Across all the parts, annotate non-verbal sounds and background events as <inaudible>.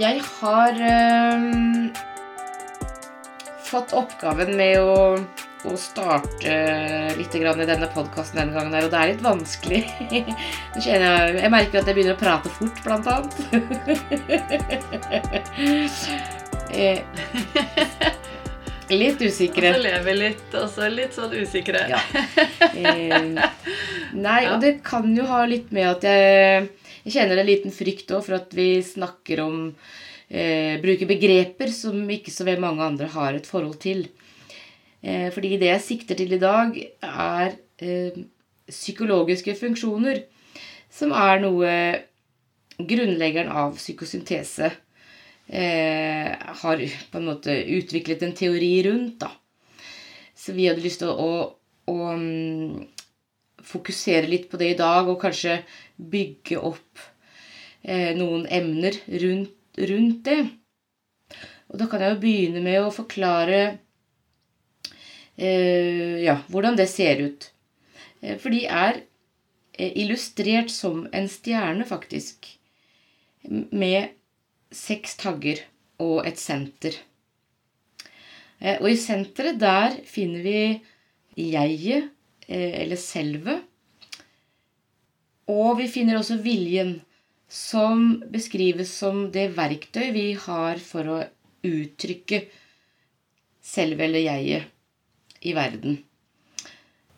Jeg har øhm, fått oppgaven med å, å starte litt grann i denne podkasten denne gangen, her, og det er litt vanskelig. <laughs> Jeg, jeg merker at jeg begynner å prate fort, blant annet. <laughs> Eh, <laughs> litt usikre. Og så lever litt, og så litt sånn usikre. Ja. Eh, nei, og det kan jo ha litt med at jeg, jeg kjenner en liten frykt òg for at vi snakker om eh, Bruker begreper som ikke så veldig mange andre har et forhold til. Eh, fordi det jeg sikter til i dag, er eh, psykologiske funksjoner. Som er noe grunnleggeren av psykosyntese eh, har på en måte utviklet en teori rundt. da. Så vi hadde lyst til å, å, å um, fokusere litt på det i dag, og kanskje bygge opp eh, noen emner rundt, rundt, det. Og da kan jeg jo begynne med å forklare eh, ja, hvordan det ser ut. Eh, for de er eh, illustrert som en stjerne, faktisk. Med seks tagger og et senter. Eh, og i senteret der finner vi jeget, eller selvet. Og vi finner også viljen, som beskrives som det verktøy vi har for å uttrykke selvet eller jeget i verden.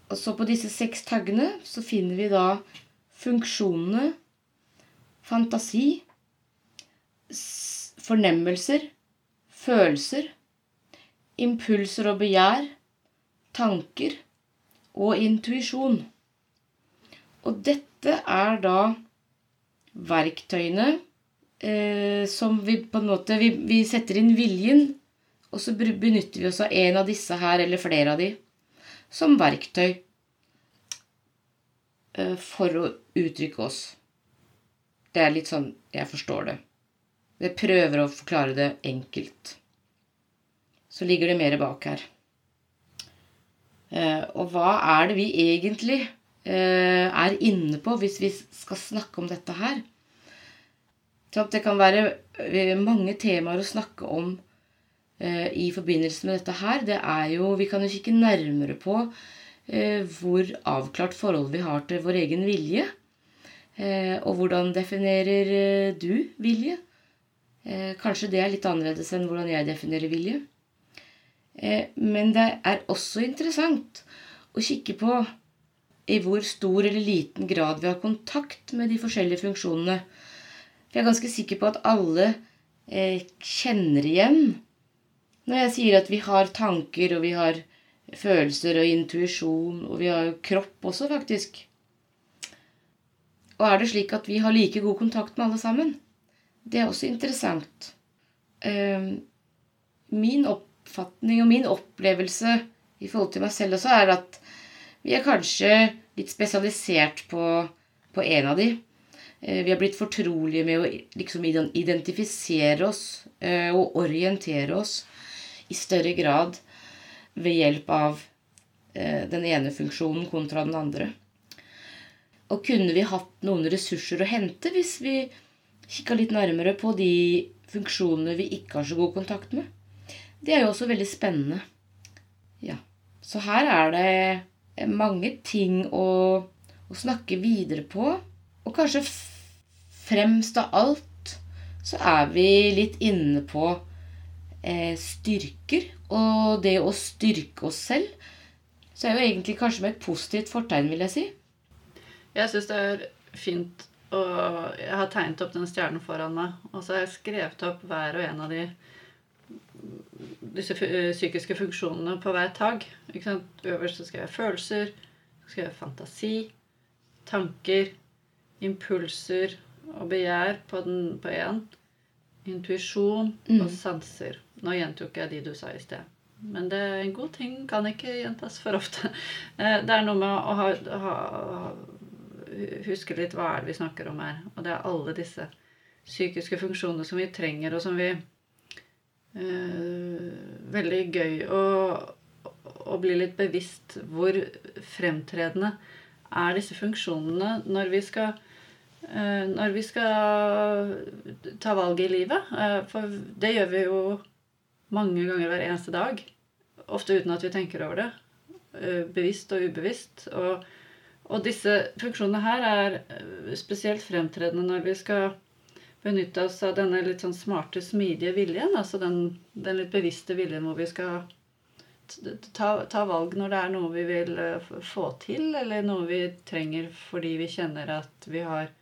Og så på disse seks taggene så finner vi da funksjonene fantasi, fornemmelser, følelser, impulser og begjær, tanker og intuisjon. Og dette er da verktøyene eh, som vi på en måte vi, vi, setter inn viljen, og så benytter vi oss av en av disse her, eller flere av de, som verktøy eh, for å uttrykke oss. Det er litt sånn jeg forstår det. Jeg prøver å forklare det enkelt. Så ligger det mer bak her. Eh, og hva er det vi egentlig eh, er inne på hvis vi skal snakke om dette her? Det kan være eh, mange temaer å snakke om i forbindelse med dette her. Det er jo Vi kan jo kikke nærmere på hvor avklart forhold vi har til vår egen vilje. Og hvordan definerer du vilje? Kanskje det er litt annerledes enn hvordan jeg definerer vilje. Eh, men det er også interessant å kikke på i hvor stor eller liten grad vi har kontakt med de forskjellige funksjonene. For jeg er ganske sikker på at alle eh, kjenner igjen når jeg sier at vi har tanker, og vi har følelser og intuisjon, og vi har kropp også, faktisk. Og er det slik at vi har like god kontakt med alle sammen? Det er også interessant. Min min oppfatning og min opplevelse i forhold til meg selv også er at vi er kanskje litt spesialisert på, på en av de. Eh, vi har blitt fortrolige med å liksom identifisere oss eh, og orientere oss i større grad ved hjelp av eh, den ene funksjonen kontra den andre. Og kunne vi hatt noen ressurser å hente hvis vi kikka litt nærmere på de funksjonene vi ikke har så god kontakt med. Det er jo også veldig spennende. Ja. Så her er det mange ting å, å snakke videre på. Og kanskje fremst av alt så er vi litt inne på eh, styrker. Og det å styrke oss selv. Så er jo egentlig kanskje med et positivt fortegn, vil jeg si. Jeg syns det er fint og jeg har tegnet opp den stjernen foran meg. Og så har jeg skrevet opp hver og en av de disse psykiske funksjonene på hver tagg. Øverst så skrev jeg følelser, så skrev jeg fantasi, tanker, impulser og begjær på den én. Intuisjon mm. og sanser. Nå gjentok jeg de du sa i sted. Men det er en god ting kan ikke gjentas for ofte. <laughs> Eh, det er noe med å ha, ha huske litt hva er det vi snakker om her. Og det er alle disse psykiske funksjonene som vi trenger, og som vi Veldig gøy å, å, bli litt bevisst hvor fremtredende er disse funksjonene når vi skal eh, når vi skal ta valget i livet. Eh, for det gjør vi jo mange ganger hver eneste dag. Ofte uten at vi tenker over det. Eh, bevisst og ubevisst. Og, og disse funksjonene her er eh, spesielt fremtredende når vi skal benytte oss av denne litt sånn smarte, smidige viljen. Altså den, den litt bevisste viljen hvor vi skal ta, ta, valg når det er noe vi vil eh, få til, eller noe vi trenger fordi vi kjenner at vi har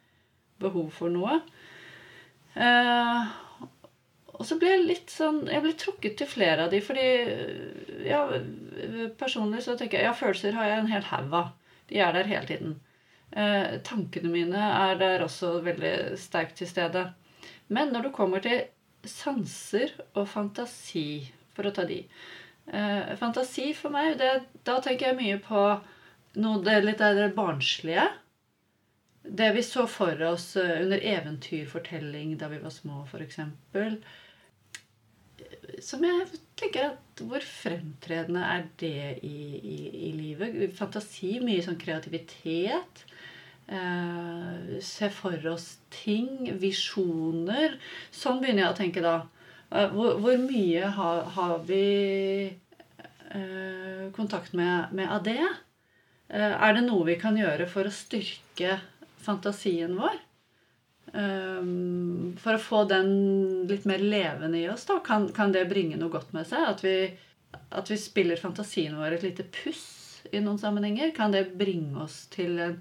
behov for noe. Eh, og så ble jeg litt sånn Jeg ble trukket til flere av de, fordi ja, personlig så tenker jeg ja, følelser har jeg en hel haug av. De er der hele tiden. Eh, tankene mine er der også veldig sterkt til stede. Men når du kommer til sanser og fantasi, for å ta de eh, Fantasi for meg, det, da tenker jeg mye på noe det litt er det barnslige. Det vi så for oss eh, under eventyrfortelling da vi var små, f.eks. Som jeg tenker at Hvor fremtredende er det i, i, i livet? Fantasi, mye sånn kreativitet. Eh, se for oss ting. Visjoner. Sånn begynner jeg å tenke da. Eh, hvor, hvor mye har, har vi eh, kontakt med, med, av det? Eh, er det noe vi kan gjøre for å styrke fantasien vår? Um, for å få den litt mer levende i oss, da, kan, kan det bringe noe godt med seg? At vi, at vi, spiller fantasien vår et lite puss i noen sammenhenger? Kan det bringe oss til en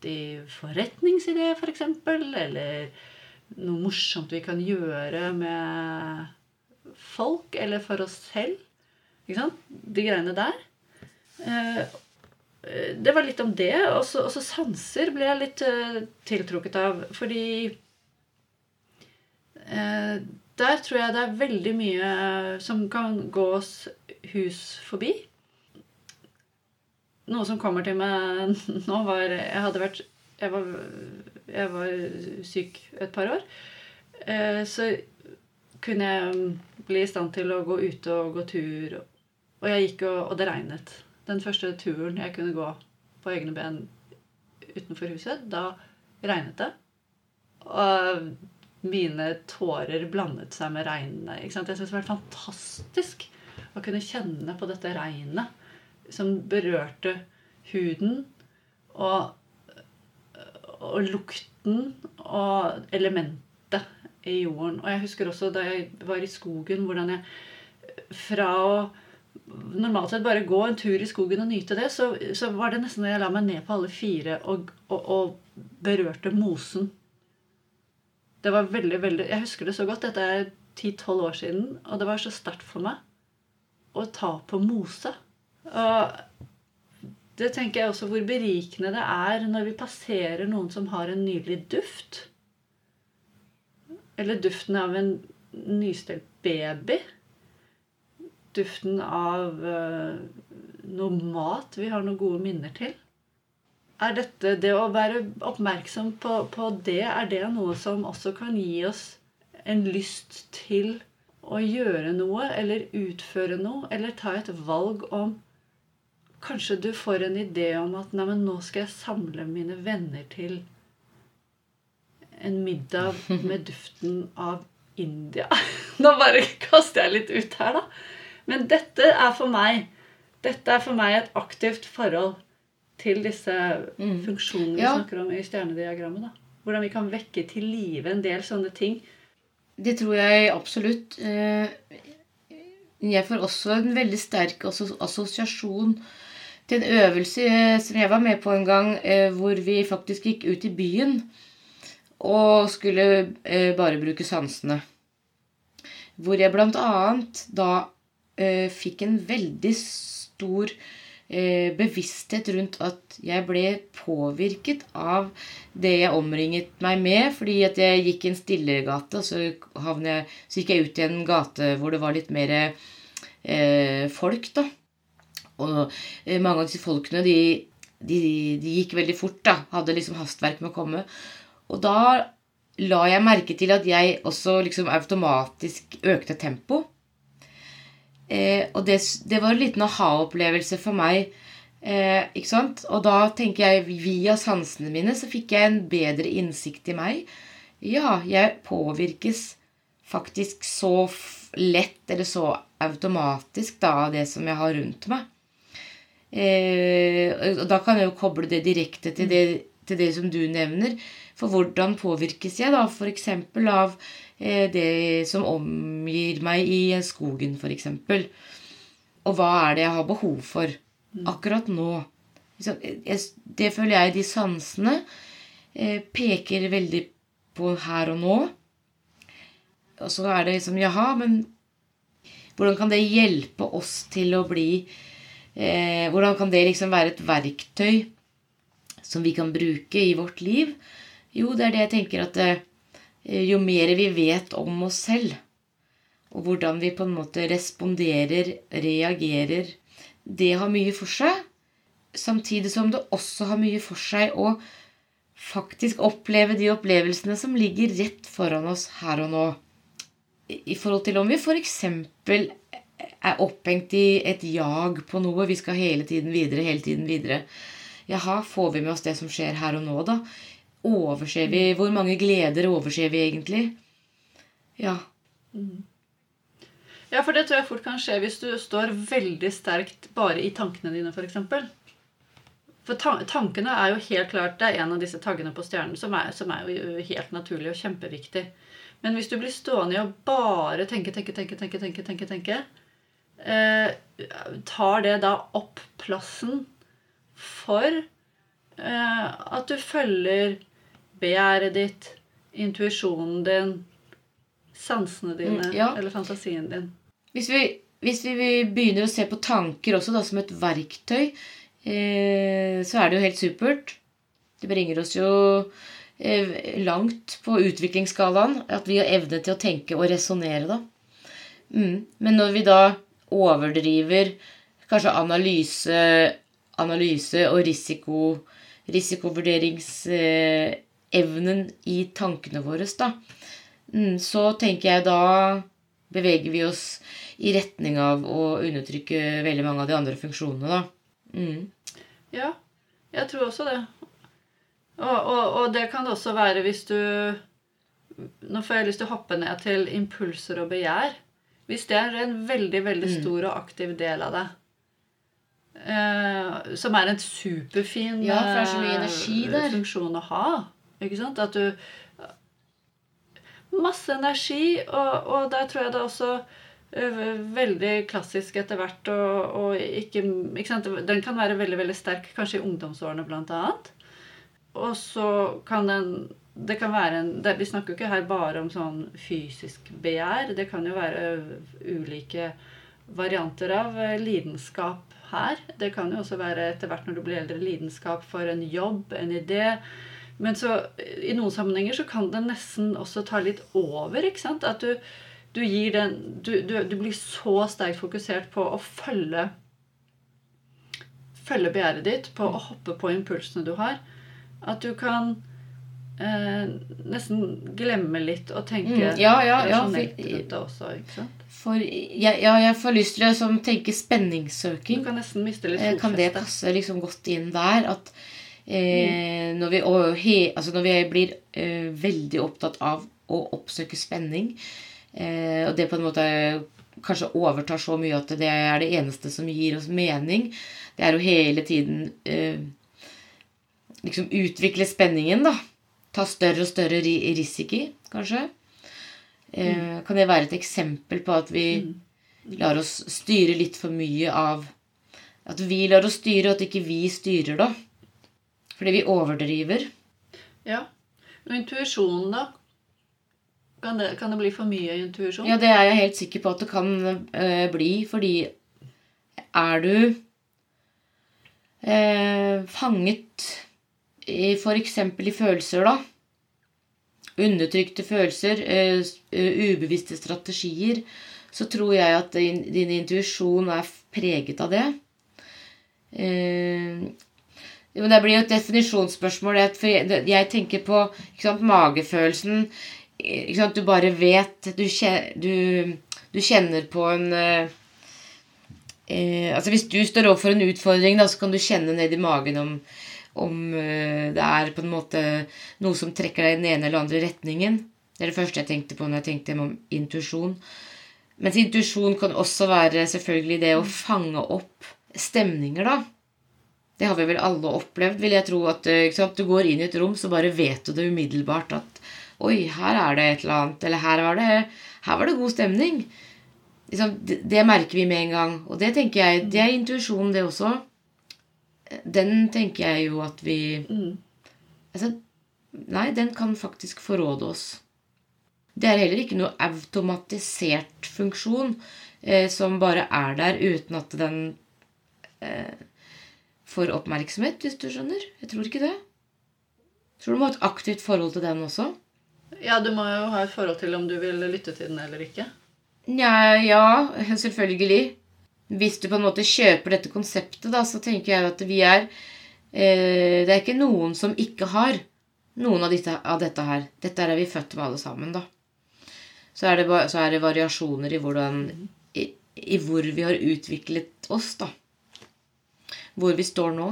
nyttig forretningsidé, f.eks.? For eksempel, eller noe morsomt vi kan gjøre med folk eller for oss selv? Ikke sant? De greiene der. Eh, det var litt om det. Og så sanser ble jeg litt uh, tiltrukket av. Fordi uh, der tror jeg det er veldig mye som kan gås hus forbi. Noe som kommer til meg <laughs> nå, var Jeg hadde vært Jeg var, jeg var syk et par år. Uh, så kunne jeg bli i stand til å gå ute og gå tur. Og jeg gikk og, og det regnet den første turen jeg kunne gå på egne ben utenfor huset, da regnet det. Og mine tårer blandet seg med regnene. Jeg syntes det var fantastisk å kunne kjenne på dette regnet som berørte huden og, og lukten og elementet i jorden. Og jeg husker også da jeg var i skogen, hvordan jeg fra å normalt sett bare gå en tur i skogen og nyte det, så, så var det nesten da jeg la meg ned på alle fire og, og, og, berørte mosen. Det var veldig, veldig Jeg husker det så godt. Dette er ti-tolv år siden, og det var så sterkt for meg å ta på mose. Og det tenker jeg også hvor berikende det er når vi passerer noen som har en nydelig duft. Eller duften av en nystelt baby duften av uh, noe mat vi har noen gode minner til? Er dette det å være oppmerksom på, på, det, er det noe som også kan gi oss en lyst til å gjøre noe eller utføre noe, eller ta et valg om Kanskje du får en idé om at nei, men nå skal jeg samle mine venner til en middag med duften av India. <laughs> Nå bare kaster jeg litt ut her, da. Men dette er for meg dette er for meg et aktivt forhold til disse mm. funksjonene vi ja. snakker om i stjernediagrammet. da. Hvordan vi kan vekke til live en del sånne ting. Det tror jeg absolutt. Eh, jeg får også en veldig sterk assosiasjon til en øvelse som jeg var med på en gang, eh, hvor vi faktisk gikk ut i byen og skulle eh, bare bruke sansene. Hvor jeg blant annet da eh, fikk en veldig stor eh, bevissthet rundt at jeg ble påvirket av det jeg omringet meg med. Fordi at jeg gikk i en stillegate, og så, så gikk jeg ut i en gate hvor det var litt mer eh, folk, da. Og eh, mange av disse folkene, de, de, de, gikk veldig fort, da. Hadde liksom hastverk med å komme. Og da la jeg merke til at jeg også liksom automatisk økte tempo. Eh, og det, det, var en liten aha-opplevelse for meg Eh, ikke sant? Og da tenker jeg via sansene mine så fikk jeg en bedre innsikt i meg. Ja, jeg påvirkes faktisk så lett eller så automatisk da av det som jeg har rundt meg. Eh, og da kan jeg jo koble det direkte til det, til det som du nevner. For hvordan påvirkes jeg da f.eks. av eh, det som omgir meg i skogen, f.eks. Og hva er det jeg har behov for akkurat nå? Det føler jeg de sansene eh, peker veldig på her og nå. Og så er det liksom Jaha, men hvordan kan det hjelpe oss til å bli eh, Hvordan kan det liksom være et verktøy som vi kan bruke i vårt liv? Jo, det er det jeg tenker at eh, jo mer vi vet om oss selv, og hvordan vi på en måte responderer, reagerer, det har mye for seg. Samtidig som det også har mye for seg å faktisk oppleve de opplevelsene som ligger rett foran oss her og nå. I forhold til om vi f.eks. er opphengt i et jag på noe. Vi skal hele tiden videre, hele tiden videre. Jaha, får vi med oss det som skjer her og nå, da? Overser vi Hvor mange gleder overser vi egentlig? Ja. Mm. Ja, for det tror jeg fort kan skje hvis du står veldig sterkt bare i tankene dine, f.eks. For tankene er jo helt klart Det er en av disse taggene på stjernen som er, som er jo helt naturlig og kjempeviktig. Men hvis du blir stående i å bare tenke, tenke, tenke, tenke, tenke, tenke, tenke eh, Tar det da opp plassen for eh, at du følger begjæret ditt, intuisjonen din, sansene dine mm, ja. eller fantasien din? Hvis vi, hvis vi, begynner å se på tanker også da, som et verktøy, Eh, så er det jo helt supert. Det bringer oss jo eh, langt på utviklingsskalaen at vi har evne til å tenke og resonnere, da. Mm. Men når vi da overdriver kanskje analyse, analyse og risiko, risikovurderingsevnen i tankene våre, da, mm, så tenker jeg da beveger vi oss i retning av å undertrykke veldig mange av de andre funksjonene, da. Mm. Ja, jeg tror også det. Og, og, og, det kan det også være hvis du Nå får jeg lyst til å hoppe ned til impulser og begjær. Hvis det er en veldig, veldig mm. stor og aktiv del av det. eh, som er en superfin ja, eh, funksjon å ha Ikke sant? At du Masse energi, og, og der tror jeg det er også veldig klassisk etter hvert. Og, og ikke, ikke? Den kan være veldig veldig sterk kanskje i ungdomsårene bl.a. Og så kan den det kan være en, det, Vi snakker jo ikke her bare om sånn fysisk begjær. Det kan jo være ulike varianter av lidenskap her. Det kan jo også være etter hvert når du blir eldre, lidenskap for en jobb, en idé. Men så, i noen sammenhenger så kan det nesten også ta litt over. ikke sant? At du, du, den, du, du, du blir så sterkt fokusert på å følge følge begjæret ditt, på å hoppe på impulsene du har, at du kan eh, nesten glemme litt å tenke mm, ja, ja, ja, for, også. ikke sant? For, ja, ja, jeg får lyst til å tenke spenningssøking. Du kan nesten miste litt fotfeste. Eh, kan det passe liksom godt inn der? At eh, mm. når, vi, og, he, altså når vi blir eh, veldig opptatt av å oppsøke spenning, Eh, og det på en måte kanskje overtar så mye at det er det eneste som gir oss mening. Det er å hele tiden eh, liksom utvikle spenningen, da. Ta større og større risiko, kanskje. Eh, mm. Kan det være et eksempel på at vi mm. lar oss styre litt for mye av At vi lar oss styre, og at ikke vi styrer, da. Fordi vi overdriver. Ja. Og intuisjonen, da? Kan det, kan det, bli for mye intuisjon? Ja, det er jeg helt sikker på at det kan uh, bli. Fordi er du uh, fanget f.eks. i følelser, da Undertrykte følelser, uh, ubevisste strategier, så tror jeg at din, intuisjon er preget av det. det blir jo et definisjonsspørsmål. Jeg, jeg tenker på sant, magefølelsen du bare vet du, kjenner på en eh, altså Hvis du står overfor en utfordring, da, så kan du kjenne ned i magen om, om eh, det er på en måte noe som trekker deg i den ene eller andre retningen. Det er det første jeg tenkte på når jeg tenkte om intuisjon. Mens intuisjon kan også være selvfølgelig det å fange opp stemninger, da. Det har vi vel alle opplevd, vil jeg tro. At Du går inn i et rom, så bare vet du det umiddelbart at Oi, her er det et eller annet. Eller her var det, her var det god stemning. Det, merker vi med en gang. Og det tenker jeg, det er intuisjon, det også. Den tenker jeg jo at vi mm. altså, Nei, den kan faktisk forråde oss. Det er heller ikke noe automatisert funksjon eh, som bare er der uten at den eh, får oppmerksomhet, hvis du skjønner. Jeg tror ikke det. Jeg tror du må ha et aktivt forhold til den også. Ja, du må jo ha et forhold til om du vil lytte til den eller ikke. Nja, ja, selvfølgelig. Hvis du på en måte kjøper dette konseptet, da, så tenker jeg at vi er eh, Det er ikke noen som ikke har noen av, dette, av dette her. Dette er vi født med alle sammen, da. Så er det, så er det variasjoner i, hvordan, i, i hvor vi har utviklet oss, da. Hvor vi står nå.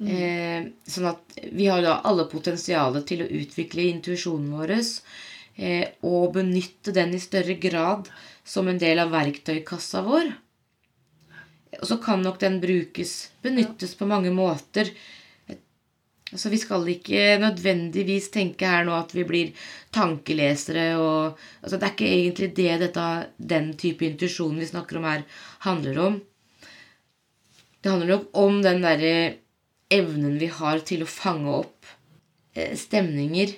Mm. Eh, sånn at vi har da alle potensialet til å utvikle intuisjonen vår eh, og benytte den i større grad som en del av verktøykassa vår. Og så kan nok den brukes, benyttes på mange måter. Altså, Vi skal ikke nødvendigvis tenke her nå at vi blir tankelesere og altså, Det er ikke egentlig det dette, den type intuisjon vi snakker om her, handler om. Det handler nok om den derre evnen vi har til å fange opp eh, stemninger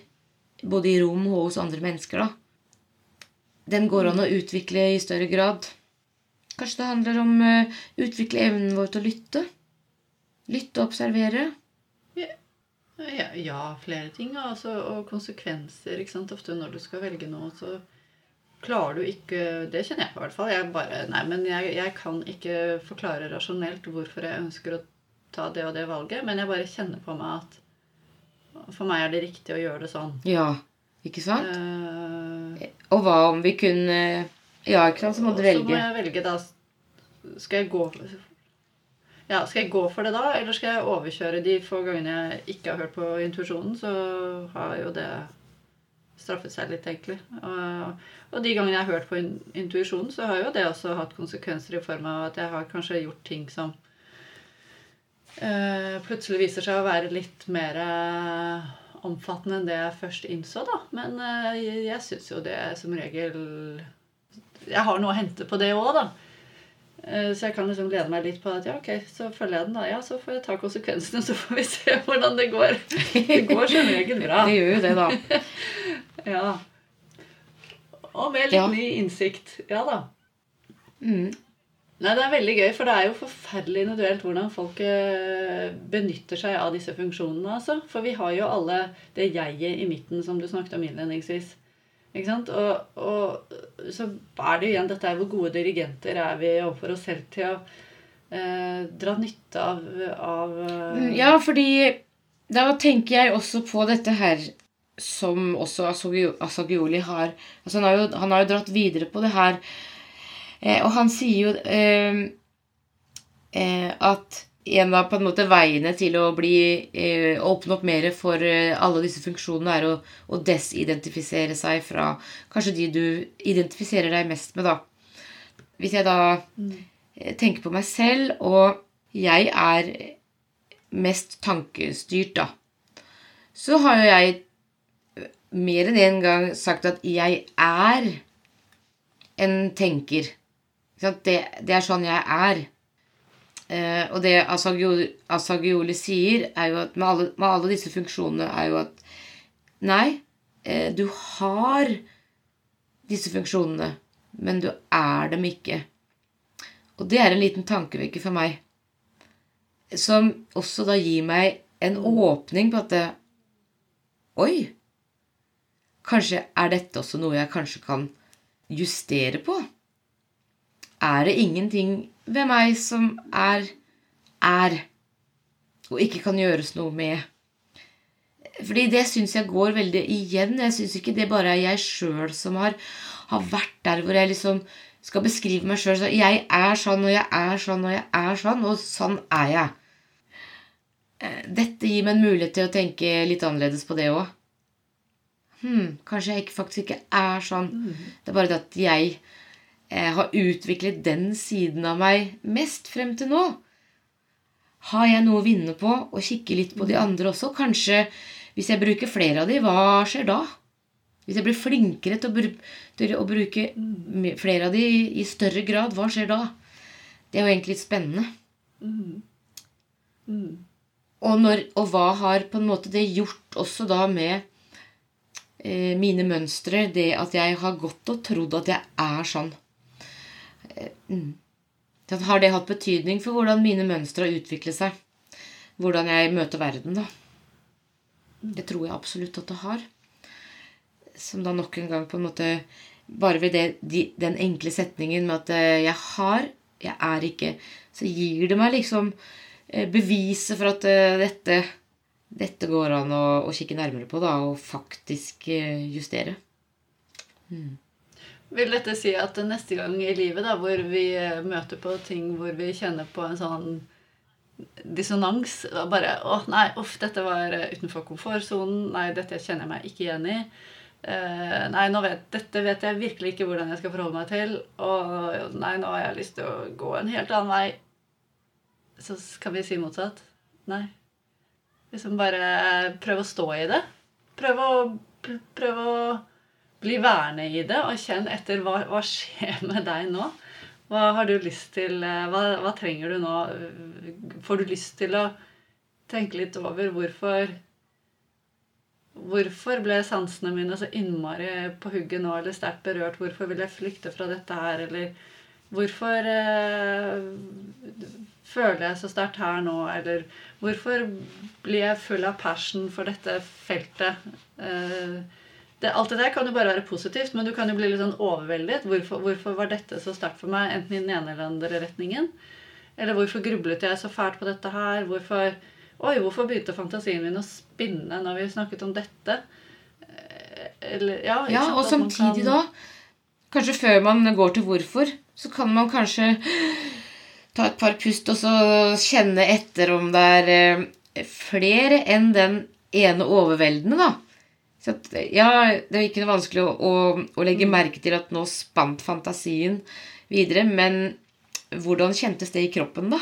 både i rom og hos andre mennesker, da. Den går an å utvikle i større grad. Kanskje det handler om å uh, utvikle evnen vår til å lytte? Lytte og observere. Ja, ja, flere ting. Altså, og konsekvenser. Ofte når du skal velge noe, så klarer du ikke Det kjenner jeg på, i hvert fall. Jeg bare, nei, men jeg, jeg kan ikke forklare rasjonelt hvorfor jeg ønsker å ta det og det valget, men jeg bare kjenner på meg at for meg er det riktig å gjøre det sånn. Ja, ikke sant? Uh, og hva om vi kunne Ja, ikke sant, så må du velge. Så må jeg velge, da Skal jeg gå ja, Skal jeg gå for det da, eller skal jeg overkjøre de få gangene jeg ikke har hørt på intuisjonen? Så har jo det straffet seg litt, egentlig. Og, og de gangene jeg har hørt på intuisjonen, så har jo det også hatt konsekvenser i form av at jeg har kanskje gjort ting som uh, plutselig viser seg å være litt mer uh, omfattende enn det jeg først innså, da. Men jeg, jeg syns jo det som regel Jeg har noe å hente på det òg, da. Eh, så jeg kan liksom lede meg litt på at ja, ok, så følger jeg den, da. Ja, så får jeg ta konsekvensene, så får vi se hvordan det går. Det går som regel bra. <laughs> Det gjør jo det, da. <laughs> ja. Og med litt ja. ny innsikt. Ja da. Mm. Nei, Det er veldig gøy, for det er jo forferdelig individuelt hvordan folk eh, benytter seg av disse funksjonene. altså. For vi har jo alle det jeget i midten som du snakket om innledningsvis. Ikke? Og, og, så er det igjen dette er hvor gode dirigenter er vi overfor oss selv til å eh, dra nytte av, av uh... Ja, fordi da tenker jeg også på dette her som også Asagioli har altså han, har jo, han har jo dratt videre på det her. Eh, og han sier jo eh, eh at en av på en måte veiene til å bli, eh, åpne opp mer for eh, alle disse funksjonene er å, å, desidentifisere seg fra kanskje de du identifiserer deg mest med, da. Hvis jeg da mm. tenker på meg selv, og jeg er mest tankestyrt, da, så har jo jeg mer enn én en gang sagt at jeg er en tenker. Det, det er sånn jeg er. Eh, og det Asagioli sier, er jo at med alle, med alle, disse funksjonene, er jo at Nei, eh, du har disse funksjonene, men du er dem ikke. Og det er en liten tankevekker for meg. Som også da gir meg en åpning på at det, Oi! Kanskje er dette også noe jeg kanskje kan justere på? Er det ingenting ved meg som er er, og ikke kan gjøres noe med. Fordi det syns jeg går veldig igjen. Jeg syns ikke det bare er jeg sjøl som har, har, vært der hvor jeg liksom skal beskrive meg sjøl så Jeg er sånn, og jeg er sånn, og jeg er sånn, og sånn er jeg. Eh, Dette gir meg en mulighet til å tenke litt annerledes på det òg. Hm, kanskje jeg faktisk ikke er sånn. Det er bare det at jeg har utviklet den siden av meg mest frem til nå. Har jeg noe å vinne på å kikke litt på de andre også? Kanskje hvis jeg bruker flere av de, hva skjer da? Hvis jeg blir flinkere til å, bruke flere av de i, større grad, hva skjer da? Det er jo egentlig litt spennende. Og, når, og hva har på en måte det gjort også da med eh, mine mønstre, det at jeg har gått og trodd at jeg er sånn. Eh, mm. Har det hatt betydning for hvordan mine mønstre har utviklet seg? Hvordan jeg møter verden, da. Det tror jeg absolutt at det har. Som da nok en gang på en måte Bare ved det, de, den enkle setningen med at eh, jeg har, jeg er ikke, så gir det meg liksom eh, beviset for at dette, dette går an å, å kikke nærmere på da, og faktisk justere. justere. Vil dette si at neste gang i livet da, hvor vi eh, møter på ting hvor vi kjenner på en sånn dissonans Bare 'Å, nei, uff, dette var eh, utenfor komfortsonen. Nei, dette kjenner jeg meg ikke igjen i.' Uh, nei, vet, dette vet jeg virkelig ikke hvordan jeg skal forholde meg til. Og nei, nå har jeg lyst til å gå en helt annen vei. Så kan vi si motsatt. Nei. Liksom bare prøve å stå i det. Prøve å, prøve å bli værende i det, og kjenn etter hva, hva skjer med deg nå. Hva har du lyst til eh, hva, hva trenger du nå? Får du lyst til å tenke litt over hvorfor Hvorfor ble sansene mine så innmari på hugget nå, eller sterkt berørt? Hvorfor vil jeg flykte fra dette her, eller hvorfor eh, føler jeg så sterkt her nå, eller hvorfor blir jeg full av passion for dette feltet? Eh, det, alt det der kan jo bare være positivt, men du kan jo bli litt sånn overveldet. Hvorfor, hvorfor var dette så sterkt for meg, enten i den ene eller andre retningen? Eller hvorfor grublet jeg så fælt på dette her? Hvorfor Oi, hvorfor begynte fantasien min å spinne når vi snakket om dette? Eh, Eller, ja, Ja, og samtidig kan- da, kanskje før man går til hvorfor, så kan man kanskje ta et par pust og så kjenne etter om det er eh, flere enn den ene overveldende, da. Så ja, det er ikke noe vanskelig å, å, å legge merke til at nå spant fantasien videre, men hvordan kjentes det i kroppen, da?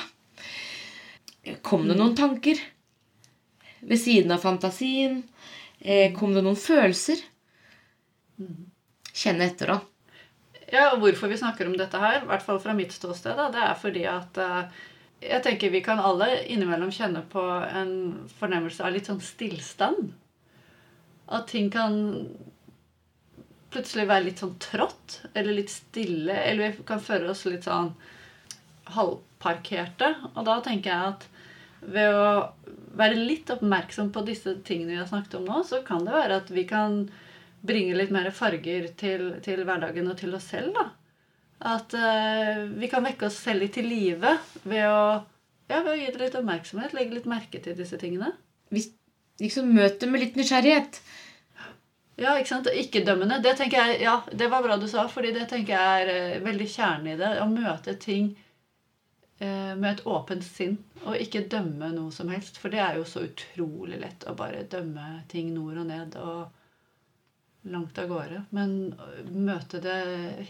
Kom det noen tanker ved siden av fantasien? Eh, kom det noen følelser? Kjenne etter, da. Ja, og hvorfor vi snakker om dette her, i hvert fall fra mitt ståsted, da, det er fordi at eh, jeg tenker vi kan alle innimellom kjenne på en fornemmelse av litt sånn stillstand. At ting kan plutselig være litt sånn trått, eller litt stille, eller vi kan føle oss litt sånn halvparkerte. Og da tenker jeg at ved å være litt oppmerksom på disse tingene vi har snakket om nå, så kan det være at vi kan bringe litt mer farger til, til hverdagen og til oss selv. da. At uh, vi kan vekke oss selv litt til live ved å, ja, ved å gi det litt oppmerksomhet, legge litt merke til disse tingene. Hvis liksom møter med litt nysgjerrighet. Ja, ikke sant? Ikke-dømmende. Det tenker jeg, ja, det var bra du sa, fordi det tenker jeg er eh, veldig kjernen i det. Å møte ting eh, med et åpent sinn, og ikke dømme noe som helst. For det er jo så utrolig lett å bare dømme ting nord og ned og langt av gårde. Men møte det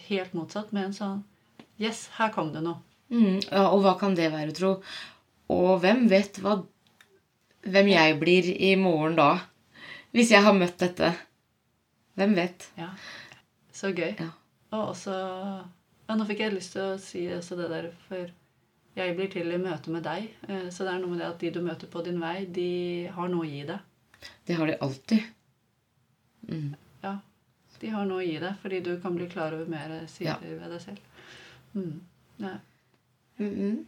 helt motsatt med en sånn Yes, her kom det noe. Mm, ja, og hva kan det være, tro? Og hvem vet hva Hvem jeg blir i morgen da? Hvis jeg har møtt dette. Hvem vet? Ja. Så gøy. Ja. Og også Ja, nå fikk jeg lyst til å si også det der, for jeg blir til i møte med deg. Eh, Så det er noe med det at de du møter på din vei, de har noe å gi deg. Det har de alltid. Mm. Ja. De har noe å gi deg, fordi du kan bli klar over mer sider Ja. ved deg selv. Mm. Ja. Mm,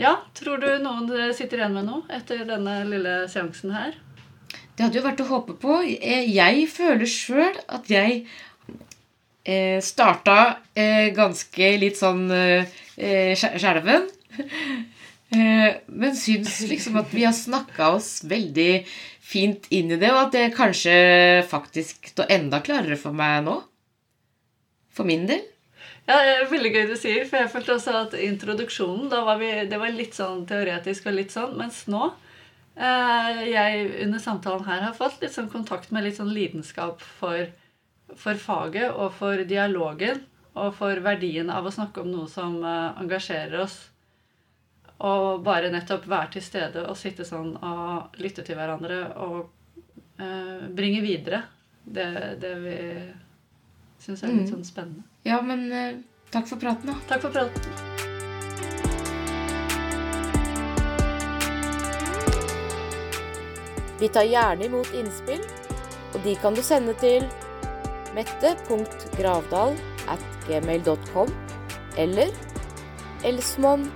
ja, tror du noen sitter igjen med noe etter denne lille seansen her? Det hadde jo vært å håpe på. Eh, Jeg føler sjøl at jeg eh, starta eh, ganske litt sånn eh, eh, skjelven. <laughs> Men syns liksom at vi har snakka oss veldig fint inn i det, og at det kanskje faktisk står enda klarere for meg nå. For min del. Ja, det er veldig gøy du sier, for jeg følte også at introduksjonen da var vi, det var litt sånn teoretisk og litt sånn, mens nå eh, jeg under samtalen her har fått litt sånn kontakt med litt sånn lidenskap for, for faget og for dialogen og for verdien av å snakke om noe som eh, engasjerer oss. Og bare nettopp være til stede og sitte sånn og lytte til hverandre og eh, bringe videre det, det vi syns er litt Mm. sånn spennende. Ja, men uh, takk for praten, da. Takk for praten. Vi tar gjerne imot innspill, og de kan du sende til mette.gravdal at gmail.com eller elsmon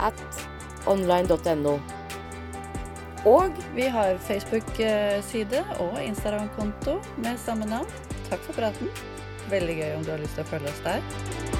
at online.no. Og vi har Facebook-side og Instagram-konto med samme navn. Takk for praten. Veldig gøy om du har lyst til å følge oss der.